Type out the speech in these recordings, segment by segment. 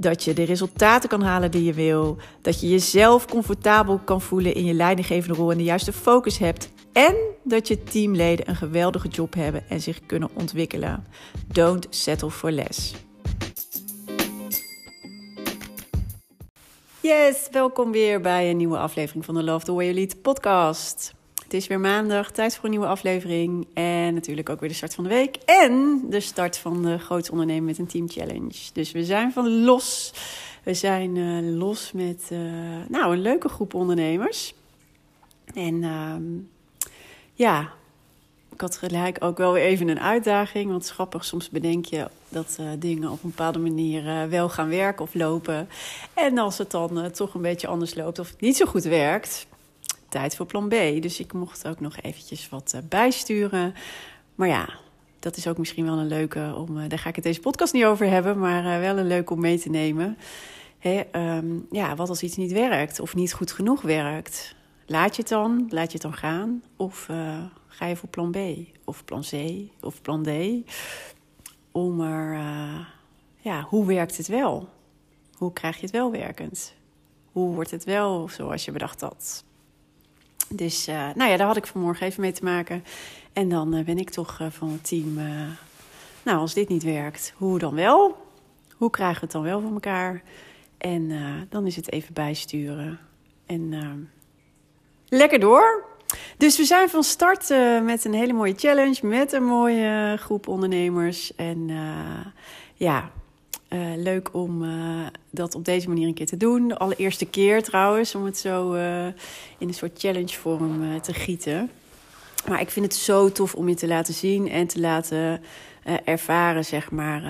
Dat je de resultaten kan halen die je wil. Dat je jezelf comfortabel kan voelen in je leidinggevende rol en de juiste focus hebt. En dat je teamleden een geweldige job hebben en zich kunnen ontwikkelen. Don't settle for less. Yes, welkom weer bij een nieuwe aflevering van de Love the Way You Lead podcast. Het is weer maandag, tijd voor een nieuwe aflevering. En natuurlijk ook weer de start van de week. En de start van de Groot Ondernemen met een Team Challenge. Dus we zijn van los. We zijn uh, los met uh, nou, een leuke groep ondernemers. En uh, ja, ik had gelijk ook wel weer even een uitdaging. Want grappig, soms bedenk je dat uh, dingen op een bepaalde manier wel gaan werken of lopen. En als het dan toch een beetje anders loopt of niet zo goed werkt, tijd voor plan B. Dus ik mocht ook nog eventjes wat bijsturen. Maar ja, dat is ook misschien wel een leuke om. daar ga ik het deze podcast niet over hebben, maar wel een leuke om mee te nemen. Um, ja, wat als iets niet werkt of niet goed genoeg werkt? Laat je het dan, laat je het dan gaan? Of ga je voor plan B of plan C of plan D? Om er, ja, hoe werkt het wel? Hoe krijg je het wel werkend? Hoe wordt het wel zoals je bedacht had? Dus uh, nou ja, daar had ik vanmorgen even mee te maken. En dan uh, ben ik toch van het team. nou, als dit niet werkt, hoe dan wel? Hoe krijgen we het dan wel voor elkaar? En dan is het even bijsturen. En lekker door. Dus we zijn van start met een hele mooie challenge, met een mooie groep ondernemers. En ja, uh, leuk om dat op deze manier een keer te doen. De allereerste keer trouwens, om het zo in een soort challenge vorm te gieten. Maar ik vind het zo tof om je te laten zien en te laten ervaren, zeg maar,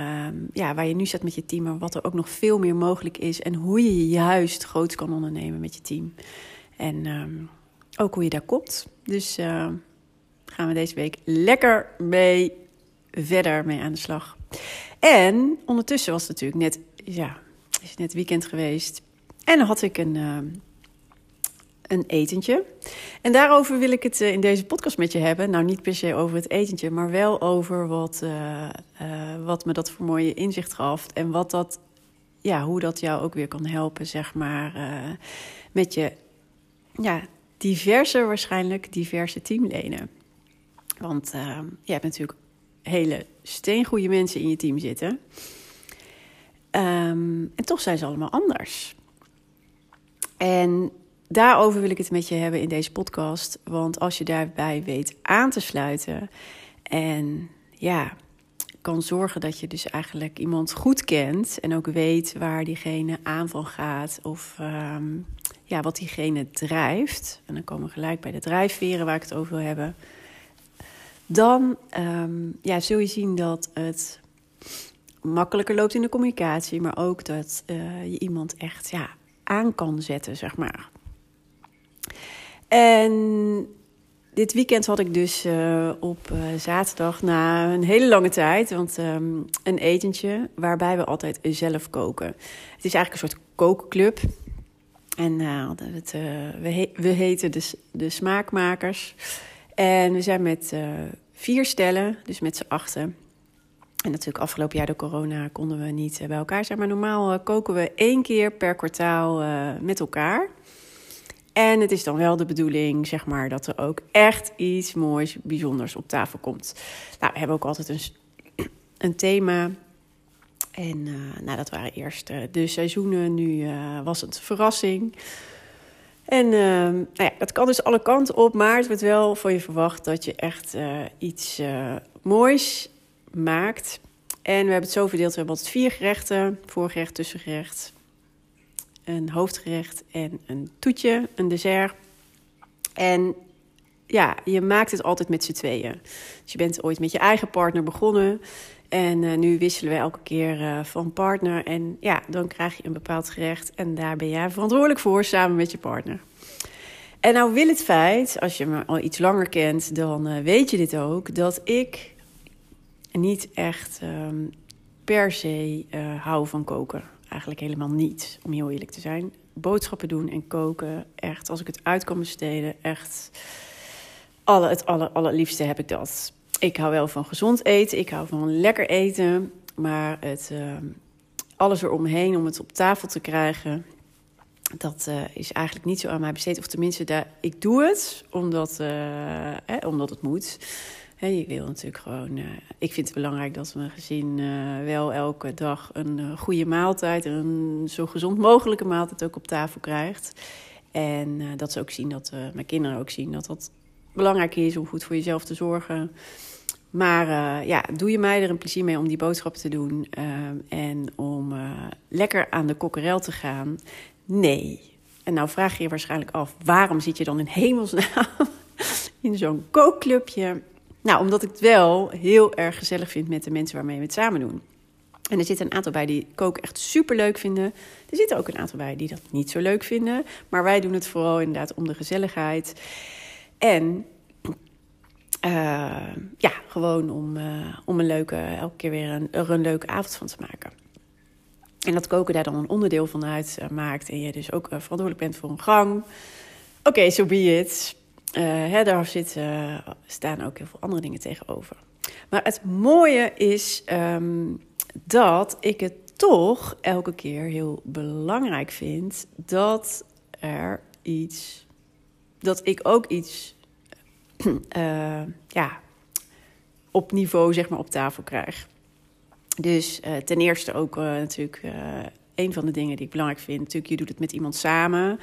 ja, waar je nu staat met je team, maar wat er ook nog veel meer mogelijk is. En hoe je juist groot kan ondernemen met je team. En um, ook hoe je daar komt. Dus gaan we deze week lekker mee verder mee aan de slag. En ondertussen was het natuurlijk net, ja, is net weekend geweest. En dan had ik een, uh, een etentje. En daarover wil ik het uh, in deze podcast met je hebben. Nou, niet per se over het etentje, maar wel over wat, wat me dat voor mooie inzicht gaf. En wat dat, ja, hoe dat jou ook weer kan helpen, zeg maar, met je ja, diverse, waarschijnlijk diverse teamleden. Want je hebt natuurlijk hele steengoede mensen in je team zitten. Um, en toch zijn ze allemaal anders. En daarover wil ik het met je hebben in deze podcast. Want als je daarbij weet aan te sluiten en ja, kan zorgen dat je dus eigenlijk iemand goed kent en ook weet waar diegene aan van gaat of um, ja, wat diegene drijft, en dan komen we gelijk bij de drijfveren waar ik het over wil hebben, dan um, ja, zul je zien dat het makkelijker loopt in de communicatie, maar ook dat uh, je iemand echt ja, aan kan zetten, zeg maar. En dit weekend had ik dus uh, op uh, zaterdag na een hele lange tijd, want um, een etentje waarbij we altijd zelf koken. Het is eigenlijk een soort kookclub. En we, we heten de, de smaakmakers. En we zijn met vier stellen, dus met z'n achten. En natuurlijk afgelopen jaar door corona konden we niet bij elkaar zijn. Maar normaal koken we één keer per kwartaal met elkaar. En het is dan wel de bedoeling, zeg maar, dat er ook echt iets moois, bijzonders op tafel komt. Nou, we hebben ook altijd een, een thema. En nou, dat waren eerst de seizoenen, nu was het verrassing. En nou ja, dat kan dus alle kanten op, maar het wordt wel van je verwacht dat je echt iets moois maakt. En we hebben het zo verdeeld, we hebben altijd vier gerechten. Voorgerecht, tussengerecht, een hoofdgerecht en een toetje, een dessert. En ja, je maakt het altijd met z'n tweeën. Dus je bent ooit met je eigen partner begonnen. En uh, nu wisselen we elke keer uh, van partner. En ja, dan krijg je een bepaald gerecht. En daar ben jij verantwoordelijk voor samen met je partner. En nou wil het feit, als je me al iets langer kent, dan uh, weet je dit ook, dat ik niet echt um, per se hou van koken. Eigenlijk helemaal niet, om heel eerlijk te zijn. Boodschappen doen en koken, echt, als ik het uit kan besteden, echt alle, het aller, allerliefste heb ik dat. Ik hou wel van gezond eten, ik hou van lekker eten, maar het, uh, alles eromheen om het op tafel te krijgen, dat uh, is eigenlijk niet zo aan mij besteed. Of tenminste, ik doe het omdat, eh, omdat het moet. Je wil natuurlijk gewoon. Uh, ik vind het belangrijk dat mijn gezin wel elke dag een goede maaltijd, een zo gezond mogelijke maaltijd ook op tafel krijgt. En dat ze ook zien dat mijn kinderen ook zien dat dat belangrijk is om goed voor jezelf te zorgen. Maar uh, ja, doe je mij er een plezier mee om die boodschappen te doen uh, en om uh, lekker aan de kokkerel te gaan? Nee. En nou vraag je je waarschijnlijk af, waarom zit je dan in hemelsnaam in zo'n kookclubje? Nou, omdat ik het wel heel erg gezellig vind met de mensen waarmee we het samen doen. En er zitten een aantal bij die koken echt super leuk vinden. Er zitten ook een aantal bij die dat niet zo leuk vinden. Maar wij doen het vooral inderdaad om de gezelligheid. En uh, ja, gewoon om, uh, om een leuke, elke keer weer een, een leuke avond van te maken. En dat koken daar dan een onderdeel van uit uh, maakt. En je dus ook verantwoordelijk bent voor een gang. Oké, okay, so be it. Hè, daar zitten, staan ook heel veel andere dingen tegenover. Maar het mooie is um, dat ik het toch elke keer heel belangrijk vind dat er iets. Dat ik ook iets uh, ja, op niveau zeg maar, op tafel krijg. Dus uh, ten eerste ook uh, natuurlijk een van de dingen die ik belangrijk vind. Natuurlijk, je doet het met iemand samen.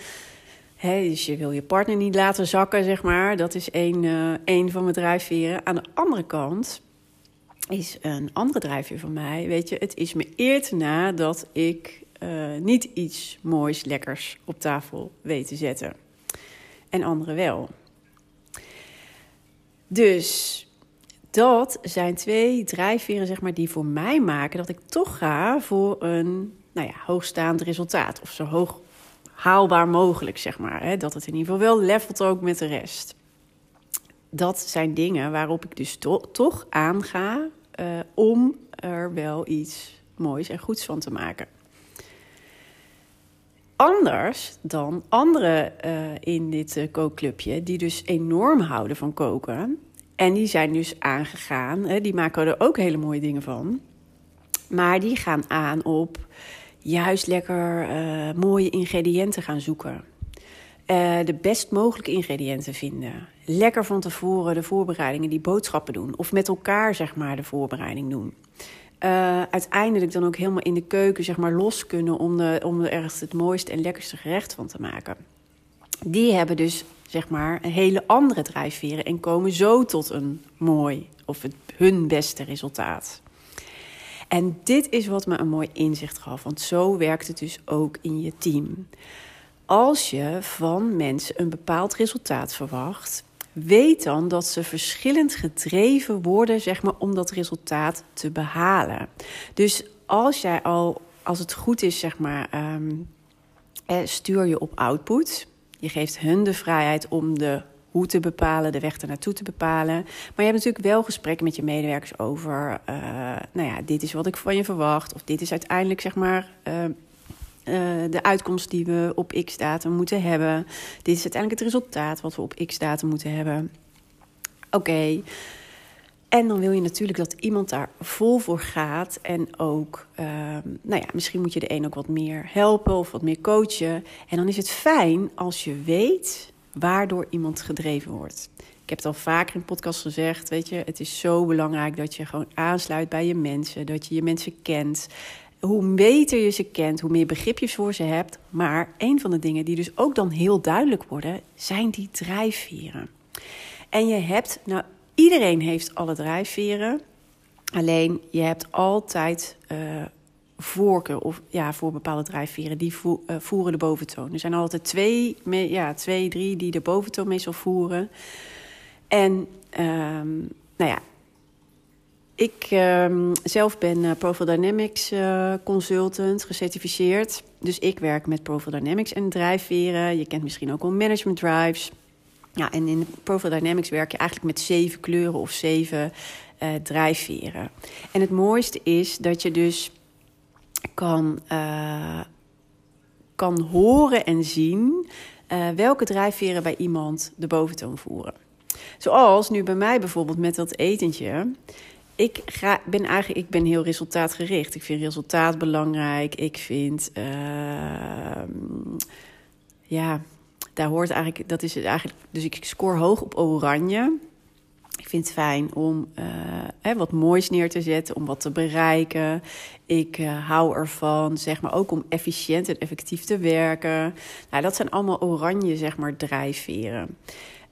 Hè, dus je wil je partner niet laten zakken, zeg maar. Dat is één, één van mijn drijfveren. Aan de andere kant is een andere drijfveer van mij. Weet je, het is me eer na dat ik niet iets moois, lekkers op tafel weet te zetten. En anderen wel. Dus dat zijn twee drijfveren zeg maar, die voor mij maken dat ik toch ga voor een nou ja, hoogstaand resultaat. Of zo hoog haalbaar mogelijk, zeg maar. Hè? Dat het in ieder geval wel levelt ook met de rest. Dat zijn dingen waarop ik dus to toch aanga uh, om er wel iets moois en goeds van te maken. Anders dan anderen uh, in dit uh, kookclubje, die dus enorm houden van koken. En die zijn dus aangegaan, die maken er ook hele mooie dingen van. Maar die gaan aan op juist lekker uh, mooie ingrediënten gaan zoeken. de best mogelijke ingrediënten vinden. Lekker van tevoren de voorbereidingen, die boodschappen doen. Of met elkaar, zeg maar, de voorbereiding doen uh, uiteindelijk dan ook helemaal in de keuken zeg maar, los kunnen om, de, om er echt het mooiste en lekkerste gerecht van te maken. Die hebben dus zeg maar een hele andere drijfveren en komen zo tot een mooi of het, hun beste resultaat. En dit is wat me een mooi inzicht gaf, want zo werkt het dus ook in je team. Als je van mensen een bepaald resultaat verwacht, weet dan dat ze verschillend gedreven worden, zeg maar, om dat resultaat te behalen. Dus als jij al, als het goed is, zeg maar, um, stuur je op output. Je geeft hun de vrijheid om de hoe te bepalen, de weg ernaartoe te bepalen. Maar je hebt natuurlijk wel gesprekken met je medewerkers over, uh, nou ja, dit is wat ik van je verwacht, of dit is uiteindelijk, zeg maar, uh, uh, de uitkomst die we op x-datum moeten hebben. Dit is uiteindelijk het resultaat wat we op x-datum moeten hebben. Oké. En dan wil je natuurlijk dat iemand daar vol voor gaat. En ook, uh, nou ja, misschien moet je de een ook wat meer helpen of wat meer coachen. En dan is het fijn als je weet waardoor iemand gedreven wordt. Ik heb het al vaker in podcast gezegd, weet je, het is zo belangrijk dat je gewoon aansluit bij je mensen, dat je je mensen kent hoe beter je ze kent, hoe meer begrip je voor ze hebt. Maar een van de dingen die dus ook dan heel duidelijk worden, zijn die drijfveren. En je hebt, nou, iedereen heeft alle drijfveren. Alleen je hebt altijd uh, voorkeur of, ja, voor bepaalde drijfveren. Die uh, voeren de boventoon. Er zijn altijd twee, ja, twee, drie die de boventoon meestal voeren. En um, nou ja, ik ehm, zelf ben uh, Profile Dynamics uh, consultant, gecertificeerd. Dus ik werk met Profile Dynamics en drijfveren. Je kent misschien ook al management drives. Ja, en in Profile Dynamics werk je eigenlijk met zeven kleuren of zeven uh, drijfveren. En het mooiste is dat je dus kan, kan horen en zien welke drijfveren bij iemand de boventoon voeren. Zoals nu bij mij bijvoorbeeld met dat etentje ik ga, ben eigenlijk ik ben heel resultaatgericht. Ik vind resultaat belangrijk. Ik vind, uh, ja, daar hoort eigenlijk, dat is het eigenlijk. Dus ik score hoog op oranje. Ik vind het fijn om uh, hè, wat moois neer te zetten, om wat te bereiken. Ik uh, hou ervan, zeg maar, ook om efficiënt en effectief te werken. Nou, dat zijn allemaal oranje, zeg maar, drijfveren.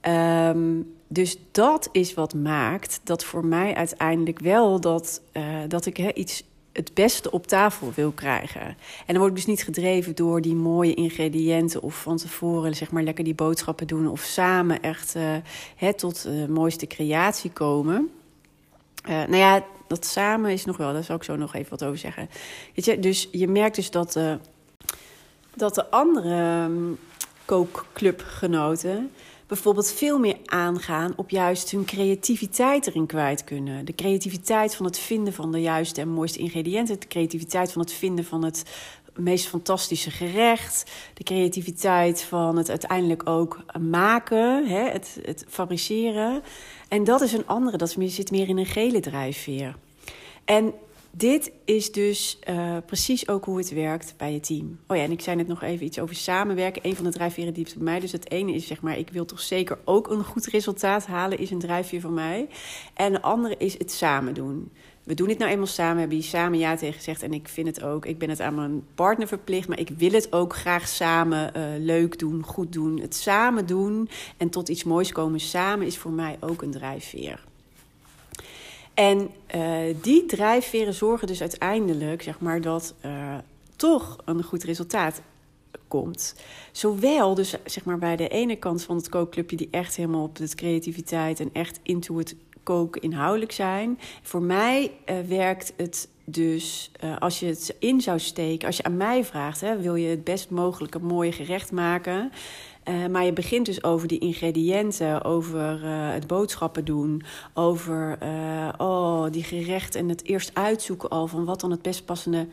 Um, dus dat is wat maakt dat voor mij uiteindelijk wel dat, uh, dat ik iets het beste op tafel wil krijgen. En dan word ik dus niet gedreven door die mooie ingrediënten of van tevoren zeg maar lekker die boodschappen doen of samen echt uh, tot de mooiste creatie komen. Uh, nou ja, dat samen is nog wel, daar zal ik zo nog even wat over zeggen. Weet je, dus je merkt dus dat, dat de andere um, kookclubgenoten bijvoorbeeld veel meer aangaan op juist hun creativiteit erin kwijt kunnen. De creativiteit van het vinden van de juiste en mooiste ingrediënten. De creativiteit van het vinden van het meest fantastische gerecht. De creativiteit van het uiteindelijk ook maken, hè, het, het fabriceren. En dat is een andere, dat zit meer in een gele drijfveer. En dit is dus uh, precies ook hoe het werkt bij je team. Oh ja, en ik zei net nog even iets over samenwerken. Een van de drijfveren die bij mij. Dus het ene is zeg maar, ik wil toch zeker ook een goed resultaat halen, is een drijfveer van mij. En de andere is het samen doen. We doen dit nou eenmaal samen, we hebben hier samen ja tegen gezegd. En ik vind het ook, ik ben het aan mijn partner verplicht, maar ik wil het ook graag samen uh, leuk doen, goed doen. Het samen doen en tot iets moois komen samen is voor mij ook een drijfveer. En uh, die drijfveren zorgen dus uiteindelijk, zeg maar, dat uh, toch een goed resultaat komt. Zowel dus zeg maar bij de ene kant van het kookclubje die echt helemaal op de creativiteit en echt into het koken inhoudelijk zijn. Voor mij uh, werkt het dus als je het in zou steken, als je aan mij vraagt, hè, wil je het best mogelijke mooie gerecht maken. Uh, maar je begint dus over die ingrediënten, over uh, het boodschappen doen, over uh, oh, die gerechten en het eerst uitzoeken al van wat dan het best passende,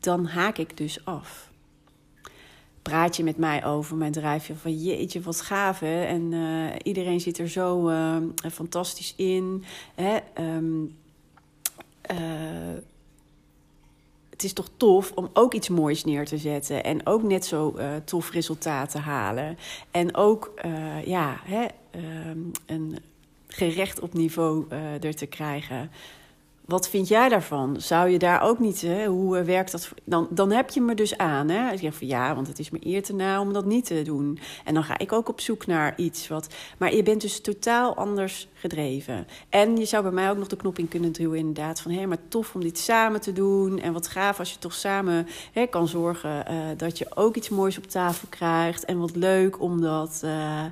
dan haak ik dus af. Praat je met mij over mijn drijfje van jeetje, wat gaaf? En iedereen zit er zo fantastisch in. Hè? Um, het is toch tof om ook iets moois neer te zetten. En ook net zo uh, tof resultaat te halen. En ook, uh, ja, hè, uh, een gerecht op niveau uh, er te krijgen. Wat vind jij daarvan? Zou je daar ook niet, hè, hoe eh, werkt dat? Dan, dan heb je me dus aan. Hè? Ik zeg van ja, want het is me eer te na om dat niet te doen. En dan ga ik ook op zoek naar iets wat. Maar je bent dus totaal anders gedreven. En je zou bij mij ook nog de knop in kunnen duwen, inderdaad. Van hé, maar tof om dit samen te doen. En wat gaaf als je toch samen hè, kan zorgen uh, dat je ook iets moois op tafel krijgt. En wat leuk om dat, uh,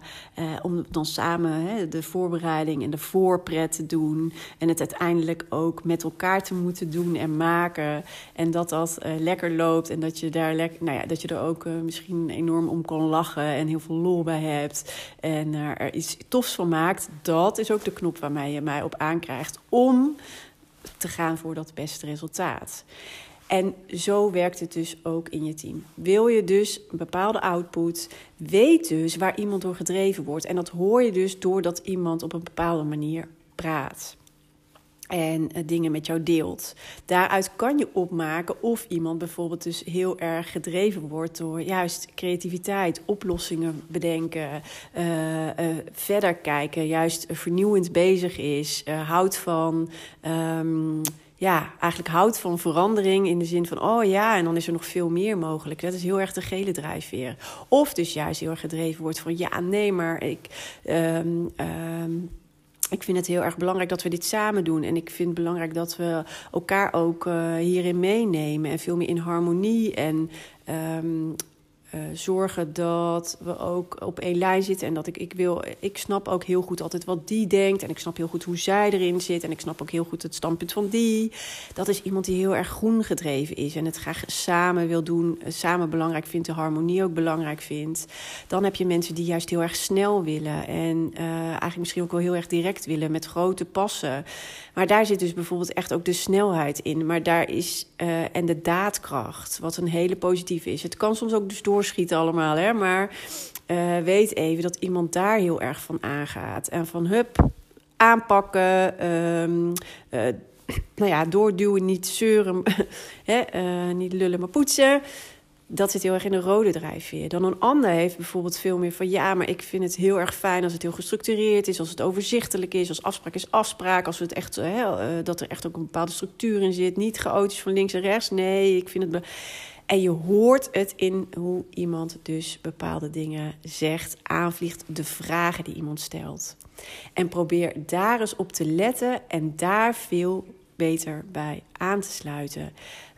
om dan samen hè, de voorbereiding en de voorpret te doen. En het uiteindelijk ook met elkaar te moeten doen en maken. En dat dat uh, lekker loopt en dat je daar lekker, nou ja, dat je er ook uh, misschien enorm om kan lachen en heel veel lol bij hebt. En er iets tofs van maakt. Dat is ook de knop waarmee je mij op aankrijgt om te gaan voor dat beste resultaat. En zo werkt het dus ook in je team. Wil je dus een bepaalde output, weet dus waar iemand door gedreven wordt. En dat hoor je dus doordat iemand op een bepaalde manier praat en uh, dingen met jou deelt. Daaruit kan je opmaken of iemand bijvoorbeeld dus heel erg gedreven wordt door juist creativiteit, oplossingen bedenken, uh, uh, verder kijken, juist vernieuwend bezig is, houdt van. Um, ja, eigenlijk houdt van verandering in de zin van, oh ja, en dan is er nog veel meer mogelijk. Dat is heel erg de gele drijfveer. Of dus juist heel erg gedreven wordt van, ja, nee, maar ik. Um, um, ik vind het heel erg belangrijk dat we dit samen doen. En ik vind het belangrijk dat we elkaar ook uh, hierin meenemen. En veel meer in harmonie en um, uh, zorgen dat we ook op één lijn zitten. En dat ik, ik wil, ik snap ook heel goed altijd wat die denkt. En ik snap heel goed hoe zij erin zit. En ik snap ook heel goed het standpunt van die. Dat is iemand die heel erg groen gedreven is. En het graag samen wil doen. Eh, samen belangrijk vindt. De harmonie ook belangrijk vindt. Dan heb je mensen die juist heel erg snel willen. En uh, eigenlijk misschien ook wel heel erg direct willen. Met grote passen. Maar daar zit dus bijvoorbeeld echt ook de snelheid in. Maar daar is. En de daadkracht. Wat een hele positieve is. Het kan soms ook dus door doorschieten allemaal. Hè? Maar uh, weet even dat iemand daar heel erg van aangaat. En van hup, aanpakken. Um, uh, nou ja, doorduwen, niet zeuren. hè? Uh, niet lullen, maar poetsen. Dat zit heel erg in de rode drijfveer. Dan een ander heeft bijvoorbeeld veel meer van... ja, maar ik vind het heel erg fijn als het heel gestructureerd is... als het overzichtelijk is, als afspraak is afspraak... als het echt, hè, dat er echt ook een bepaalde structuur in zit. Niet chaotisch van links en rechts. Nee, ik vind het... En je hoort het in hoe iemand dus bepaalde dingen zegt, aanvliegt, de vragen die iemand stelt. En probeer daar eens op te letten en daar veel beter bij aan te sluiten.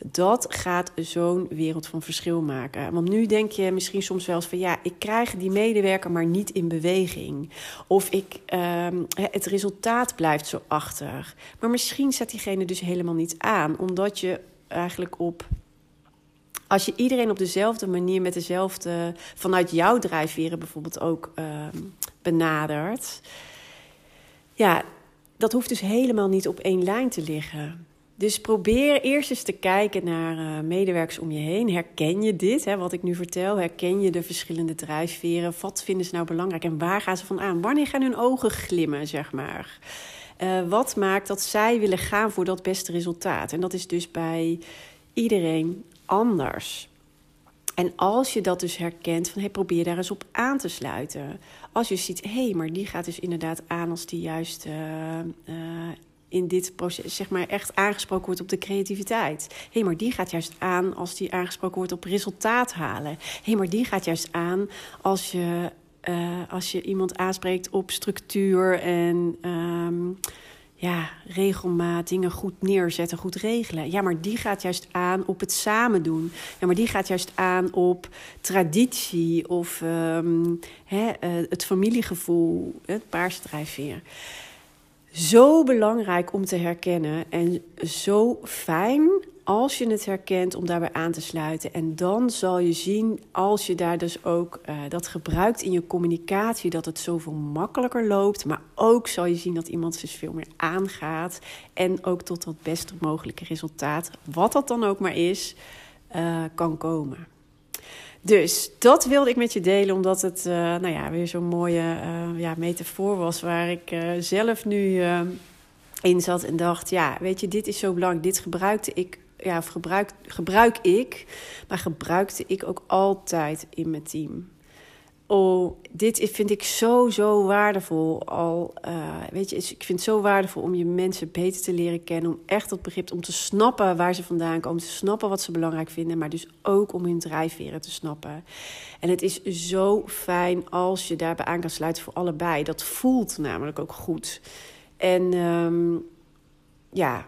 Dat gaat zo'n wereld van verschil maken. Want nu denk je misschien soms wel eens van ja, ik krijg die medewerker maar niet in beweging. Of ik, uh, het resultaat blijft zo achter. Maar misschien zet diegene dus helemaal niet aan, omdat je eigenlijk op als je iedereen op dezelfde manier met dezelfde, vanuit jouw drijfveren bijvoorbeeld ook uh, benadert. Ja, dat hoeft dus helemaal niet op één lijn te liggen. Dus probeer eerst eens te kijken naar uh, medewerkers om je heen. Herken je dit, hè, wat ik nu vertel? Herken je de verschillende drijfveren? Wat vinden ze nou belangrijk en waar gaan ze van aan? Wanneer gaan hun ogen glimmen, zeg maar? Uh, wat maakt dat zij willen gaan voor dat beste resultaat? En dat is dus bij iedereen anders. En als je dat dus herkent, van, hey, probeer daar eens op aan te sluiten. Als je ziet, hé, hey, maar die gaat dus inderdaad aan als die juist uh, uh, in dit proces, zeg maar, echt aangesproken wordt op de creativiteit. Hé, hey, maar die gaat juist aan als die aangesproken wordt op resultaat halen. Hé, hey, maar die gaat juist aan als je, uh, als je iemand aanspreekt op structuur en. Um, ja, regelmaat, dingen goed neerzetten, goed regelen. Ja, maar die gaat juist aan op het samen doen. Ja, maar die gaat juist aan op traditie of hè, uh, het familiegevoel, het paarse drijfveer. Zo belangrijk om te herkennen en zo fijn als je het herkent, om daarbij aan te sluiten. En dan zal je zien, als je daar dus ook uh, dat gebruikt in je communicatie, dat het zoveel makkelijker loopt. Maar ook zal je zien dat iemand dus veel meer aangaat. En ook tot dat beste mogelijke resultaat, wat dat dan ook maar is, uh, kan komen. Dus dat wilde ik met je delen, omdat het uh, nou ja, weer zo'n mooie ja, metafoor was waar ik zelf nu in zat en dacht: ja, weet je, dit is zo belangrijk. Dit gebruikte ik ja, of gebruik, gebruik ik, maar gebruikte ik ook altijd in mijn team. Oh, dit vind ik zo, zo waardevol. Al, uh, weet je, ik vind het zo waardevol om je mensen beter te leren kennen. Om echt dat begrip, om te snappen waar ze vandaan komen. Te snappen wat ze belangrijk vinden. Maar dus ook om hun drijfveren te snappen. En het is zo fijn als je daarbij aan kan sluiten voor allebei. Dat voelt namelijk ook goed. En um, ja,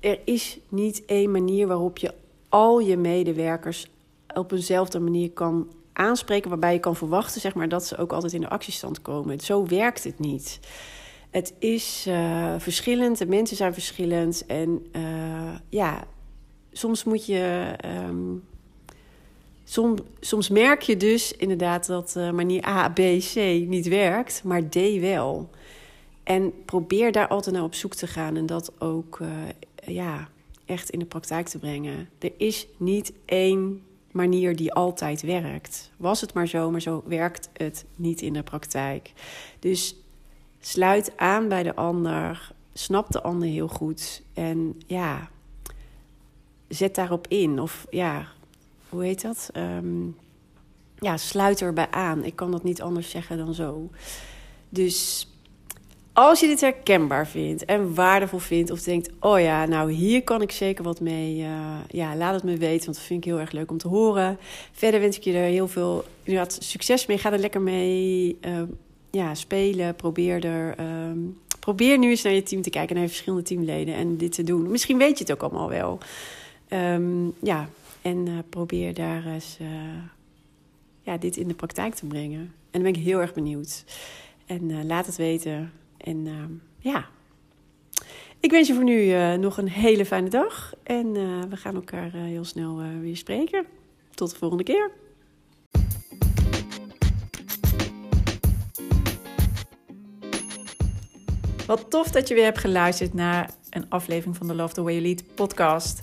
er is niet één manier waarop je al je medewerkers op eenzelfde manier kan aanspreken, waarbij je kan verwachten zeg maar, dat ze ook altijd in de actiestand komen. Zo werkt het niet. Het is uh, verschillend, de mensen zijn verschillend en uh, ja, soms moet je. Um, som, soms merk je dus inderdaad dat uh, manier A, B, C niet werkt, maar D wel. En probeer daar altijd naar op zoek te gaan en dat ook ja, echt in de praktijk te brengen. Er is niet één manier die altijd werkt. Was het maar zo, maar zo werkt het niet in de praktijk. Dus sluit aan bij de ander, snap de ander heel goed en ja, zet daarop in. Of ja, hoe heet dat? Um, ja, sluit erbij aan. Ik kan dat niet anders zeggen dan zo. Dus als je dit herkenbaar vindt en waardevol vindt, of denkt: oh ja, nou hier kan ik zeker wat mee, uh, ja, laat het me weten, want dat vind ik heel erg leuk om te horen. Verder wens ik je er heel veel succes mee. Ga er lekker mee uh, ja, spelen. Probeer er. Uh, probeer nu eens naar je team te kijken, naar je verschillende teamleden en dit te doen. Misschien weet je het ook allemaal wel. Um, ja, en uh, probeer daar eens ja, dit in de praktijk te brengen. En dan ben ik heel erg benieuwd. En laat het weten. En ja, ik wens je voor nu nog een hele fijne dag. En we gaan elkaar heel snel weer spreken. Tot de volgende keer. Wat tof dat je weer hebt geluisterd naar een aflevering van de Love the Way You Lead podcast.